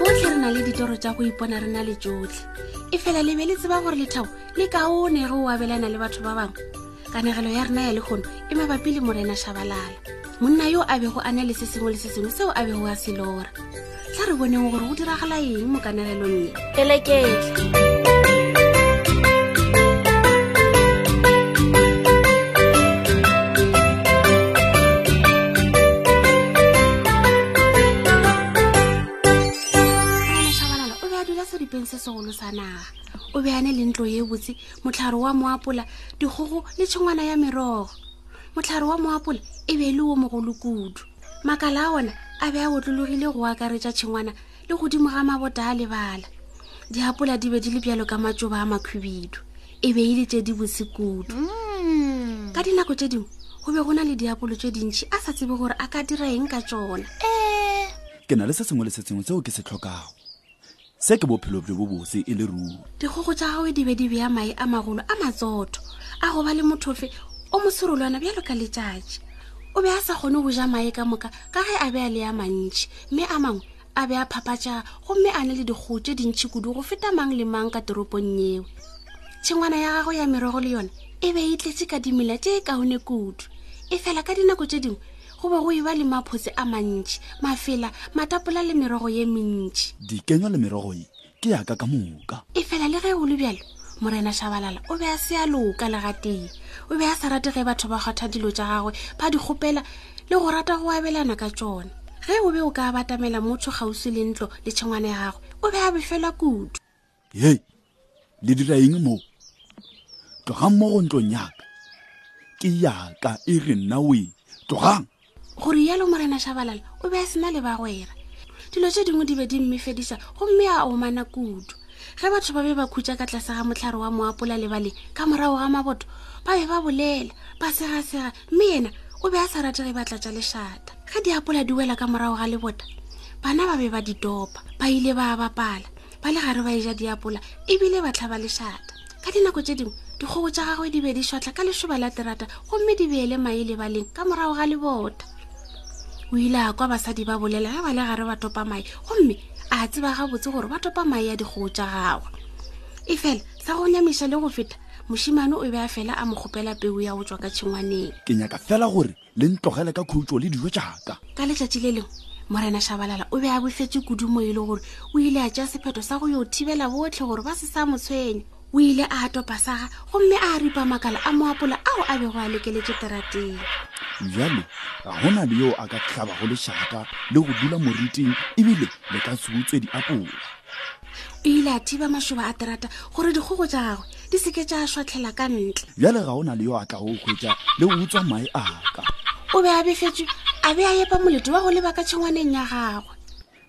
botlhe re na le ditoro tša go ipona re na le tsotlhe e fela le be le tseba gore lethabo le kaone ge o abelana le batho ba bangwe kanegelo ya rena ya lekgono e mabapi le morena shabalala monna yo a bego a na le se sengwe le se sengwe seo a bego a se lora tla re boneng gore go diragala eng mo kanegelong ye keleketle se segolo sa naga o beane le ntlo ye botse motlhare wa moapola dikgogo le tšhengwana ya merogo motlhare wa moapola e be e le wo mogolo kudu makala a ona a be a otlologile go akaretša tšhengwana le godimo ga mabota a lebala diapola di be di le bjalo ka matšoba a makhubidu e be e le tše di bose kudu mm. ka dinako tše dingwe go be go na le diapolo tše dintšhi a sa tsebe gore a ka dira eng ka tsona eh. ke na le se sengwe le se sengwe seo ke se tlhokago se ke bophelo bjo bo bose e le ruri dikgogo tša gagwe di be di beya mae a magolo a matsotho a go ba le mothofe o moserolwana bjalo ka letšatši o be a sa kgone go ja mae ka moka ka ge a be a le ya mantšhi mme a mangwe a be a phapatša gomme a ne le dikgo tše dintšhi kudu go feta mang le mang ka toropong yeo tšhengwana ya gago ya merogo le yone e be e tletse ka dimela tše e kaone kudu e fela ka dinako tše dingwe go be go e ba le maphotse a mantši mafela matapola le merogo ye mentši dikenywa le merogo ye ke yaka ka moka e fela le ge o le bjalo morena shabalala o be a se a loka le gatee o be a sa rate ge batho ba kgotha dilo tša gagwe ba di kgopela le go rata go abelana ka tšone ge o be o ka batamela motho kgauswi le ntlo le tšhengwana ya gagwe o be a befela kudu ye le dira eng moo tlogang mo go ntlong yaka ke yaka e re nna oe tlogang go rialo morena shabalala o be a sena le bagwera dilo tse dingwe di be di mmefedisa gomme a omana kudu ge batho ba be ba khutsa ka tlase ga motlhare wa moapola lebale ka morago ga maboto ba be ba bolela ba segasega mme yena o be a sa rate ge ba tlatsa lešata ge diapola di wela ka morago ga lebota bana ba be ba ditopa ba ile ba bapala ba le gare ba e ja diapola ebile ba tlhaba lešata ka dinako tše dingwe dikgogo tša gagwe di be di šwatla ka lešoba la terata gomme di beele mae lebaleng ka morago ga lebota o ile a kwa basadi ba bolela ge ba le gare ba topa mae gomme a tseba gabotse gore ba topa mae ya dikgogo tša gagwe e fela sa go nyamiša le go feta mošimane o be a fela a mo kgopela peu ya go tswa ka tšhengwaneng ke nyaka fela gore le ntlogele ka khutšo le dijo tšaka ka letšatši le leo morena shabalala o be a bofetše kudumo e le gore o ile a tšea sephetho sa go yo thibela botlhe gore ba se sa mo tshwenya o ile a topa saga gomme a ripa makala a moapola ao a bego a lekeletše terateng bjalo ga go na le yo a ka hlabago lešaka le go dula moriting ebile le ka tshutswe diapola o ile a thiba mašoba a terata gore dikgogo tša gagwe di seke tša šwatlhela ka ntle bjale ga o na le yo a tla go kgwetša le o utswa mae aka o be a befetswe a be a epa molete wa go leba ka tšhengwaneng ya gagwe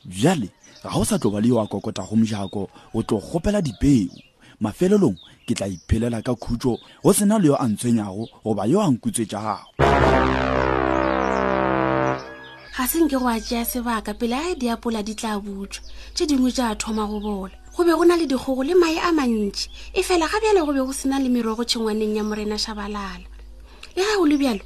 bjale ga go sa tlo ba le yo a kokota go mojako go tlo kgopela dipeo mafelelong ke tla iphelela ka khutšo go sena le yo a ntshwenyago goba yo a nkutswetšago ga se nke go a tšea sebaka pele a e diapola di tla butswa tše dingwe tša thoma go bola go be go na le dikgogo le mae a mantši e fela ga bjale go be go sena le merogo tšhengwaneng ya morena shabalala le ga go le bjalo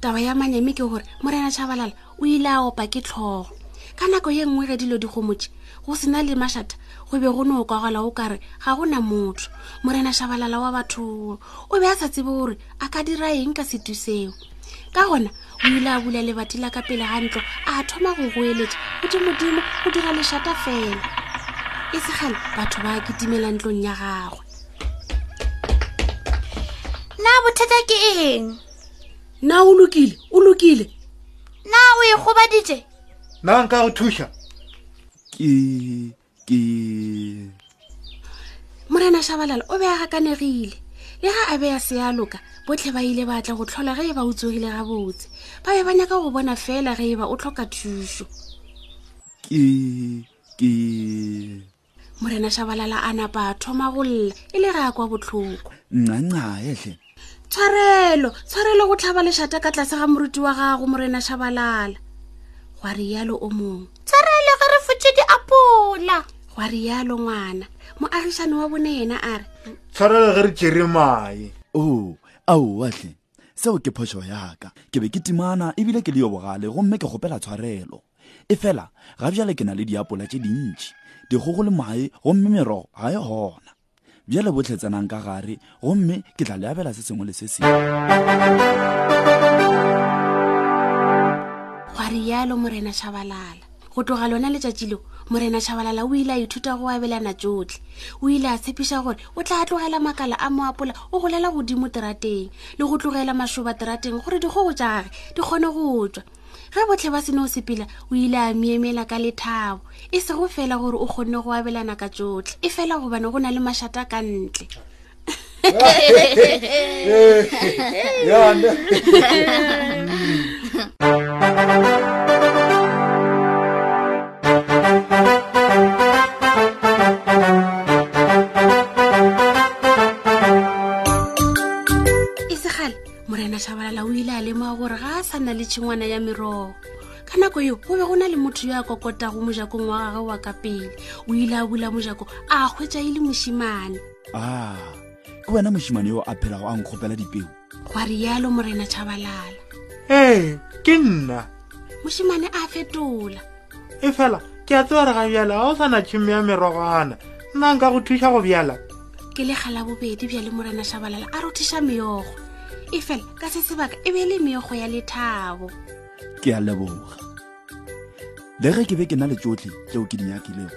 taba ya manyame ke gore morena shabalala o ile a opa ke tlhogo ka nako ye nngwe ge dilo dikgomotše go sena le mašata go be go no kwagala o kare ga go na motho morena shabalala wa batho o be a sa tsebe gore a ka dira eng ka setu seo ka gona o ile a bula lebati la ka pele ga ntlo a thoma go goeletša godimodimo go dira lešata fela e segale batho ba kitimela ntlong ya gagwe na bothata ke eng na o lokile o lokile na o e kgobaditše na nka go thuša ke ke morena shabalala o be a gakanegile le ga a be ya se ya loka botlhe ba ile ba tla go tlhola ge e ba o tsogile gabotse ba be ba nyaka go bona fela ge e ba o tlhoka thušo ke ke morena shabalala a napa a thoma go lla e le ge a kwa botlhoko ncancaehle tshwarelo tshwarelo go tlhaba lešata ka tlase ga moruti wa gago morena shabalala gwa rialo o mongwe tshwarelo ge re fotse diapola gwa rialo ngwana moagišane wa bone yena a re tshwarelo ge re tšere mae o oh, aowatlhe seo ke phošo yaka ke be ke timana ebile ke le yo bogale gomme ke kgopela tshwarelo e fela ga bjale ke na le diapola tše dintši dikgogo le mae gomme merogo ga e gona bjale botlhe tsenang ka gare gomme ke tla le abela se sengwe le se sengwe gwa rialo morena shabalala go tloga lona letšatši leo morena shabalala o ile a ithuta go abelana tsotlhe o ile a tshepiša gore o tla tlogela makala a moapola o golela godimo terateng le go tlogela mašoba terateng gore dikgogo tša gage di kgone go tswa ge botlhe ba seno sepela o ile a miemela ka lethabo e sego fela gore o kgonne go abelana ka tsotlhe e fela gobane go na le mašata ka ntle morena shabalala o ile a lemoga gore ga a sa na le tšhengwana ya merogo ka nako eo go be go na le motho yo a kokotago mojakong wa gage wa ka pele o ile a bula mojako a hwetša e le mošimane a ah, ke wena mošimane yo a phelago a nkgopela dipeo gwa rialo morena chabalala ee ke nna mošimane a fetola e fela ke a tsebare ga bjala ga o sa na tšhimme ya merogwana nna nka go thuša go bjala ke le gala bobedi bja le morena shabalala a rothiša meogo e fela ka se sebaka e be le meogo ya lethabo ke a leboga le ge ke be ke na le tsotlhe tseo ke di nyakilego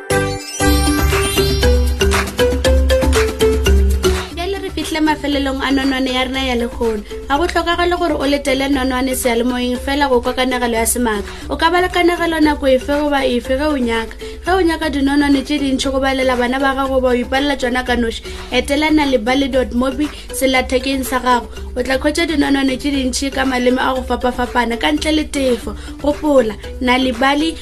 mafelelong a nonwane ya rena ya lekgona ga go tlhokagale gore o letele nonwane sealemoyeng fela go kwa kanegelo ya semaka o ka ba le kanegelo nako efe goba efe ge o nyaka ge o nyaka dinonwane tše dintšhi go balela bana ba gago ba o ipalela tsona ka noši etelana lebale dot mobi selathekeng sa gago o tla khwetsa dinonwane tse dintšhi ka maleme a go fapafapana ka ntle le tefo gopola nalibali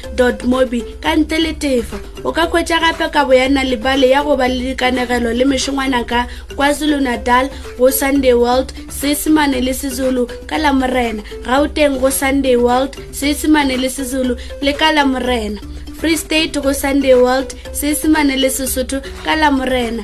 mobi ka ntle le tefo o ka khwetsa gape kabo ya nalibali ya go ba le dikanegelo le mešongwana ka kwazulu natal go sunday world seesemane le sezulu ka la morena gauteng go sunday world seesemane le sezulu le ka la morena free state go sunday world seesemane le sesotho ka la morena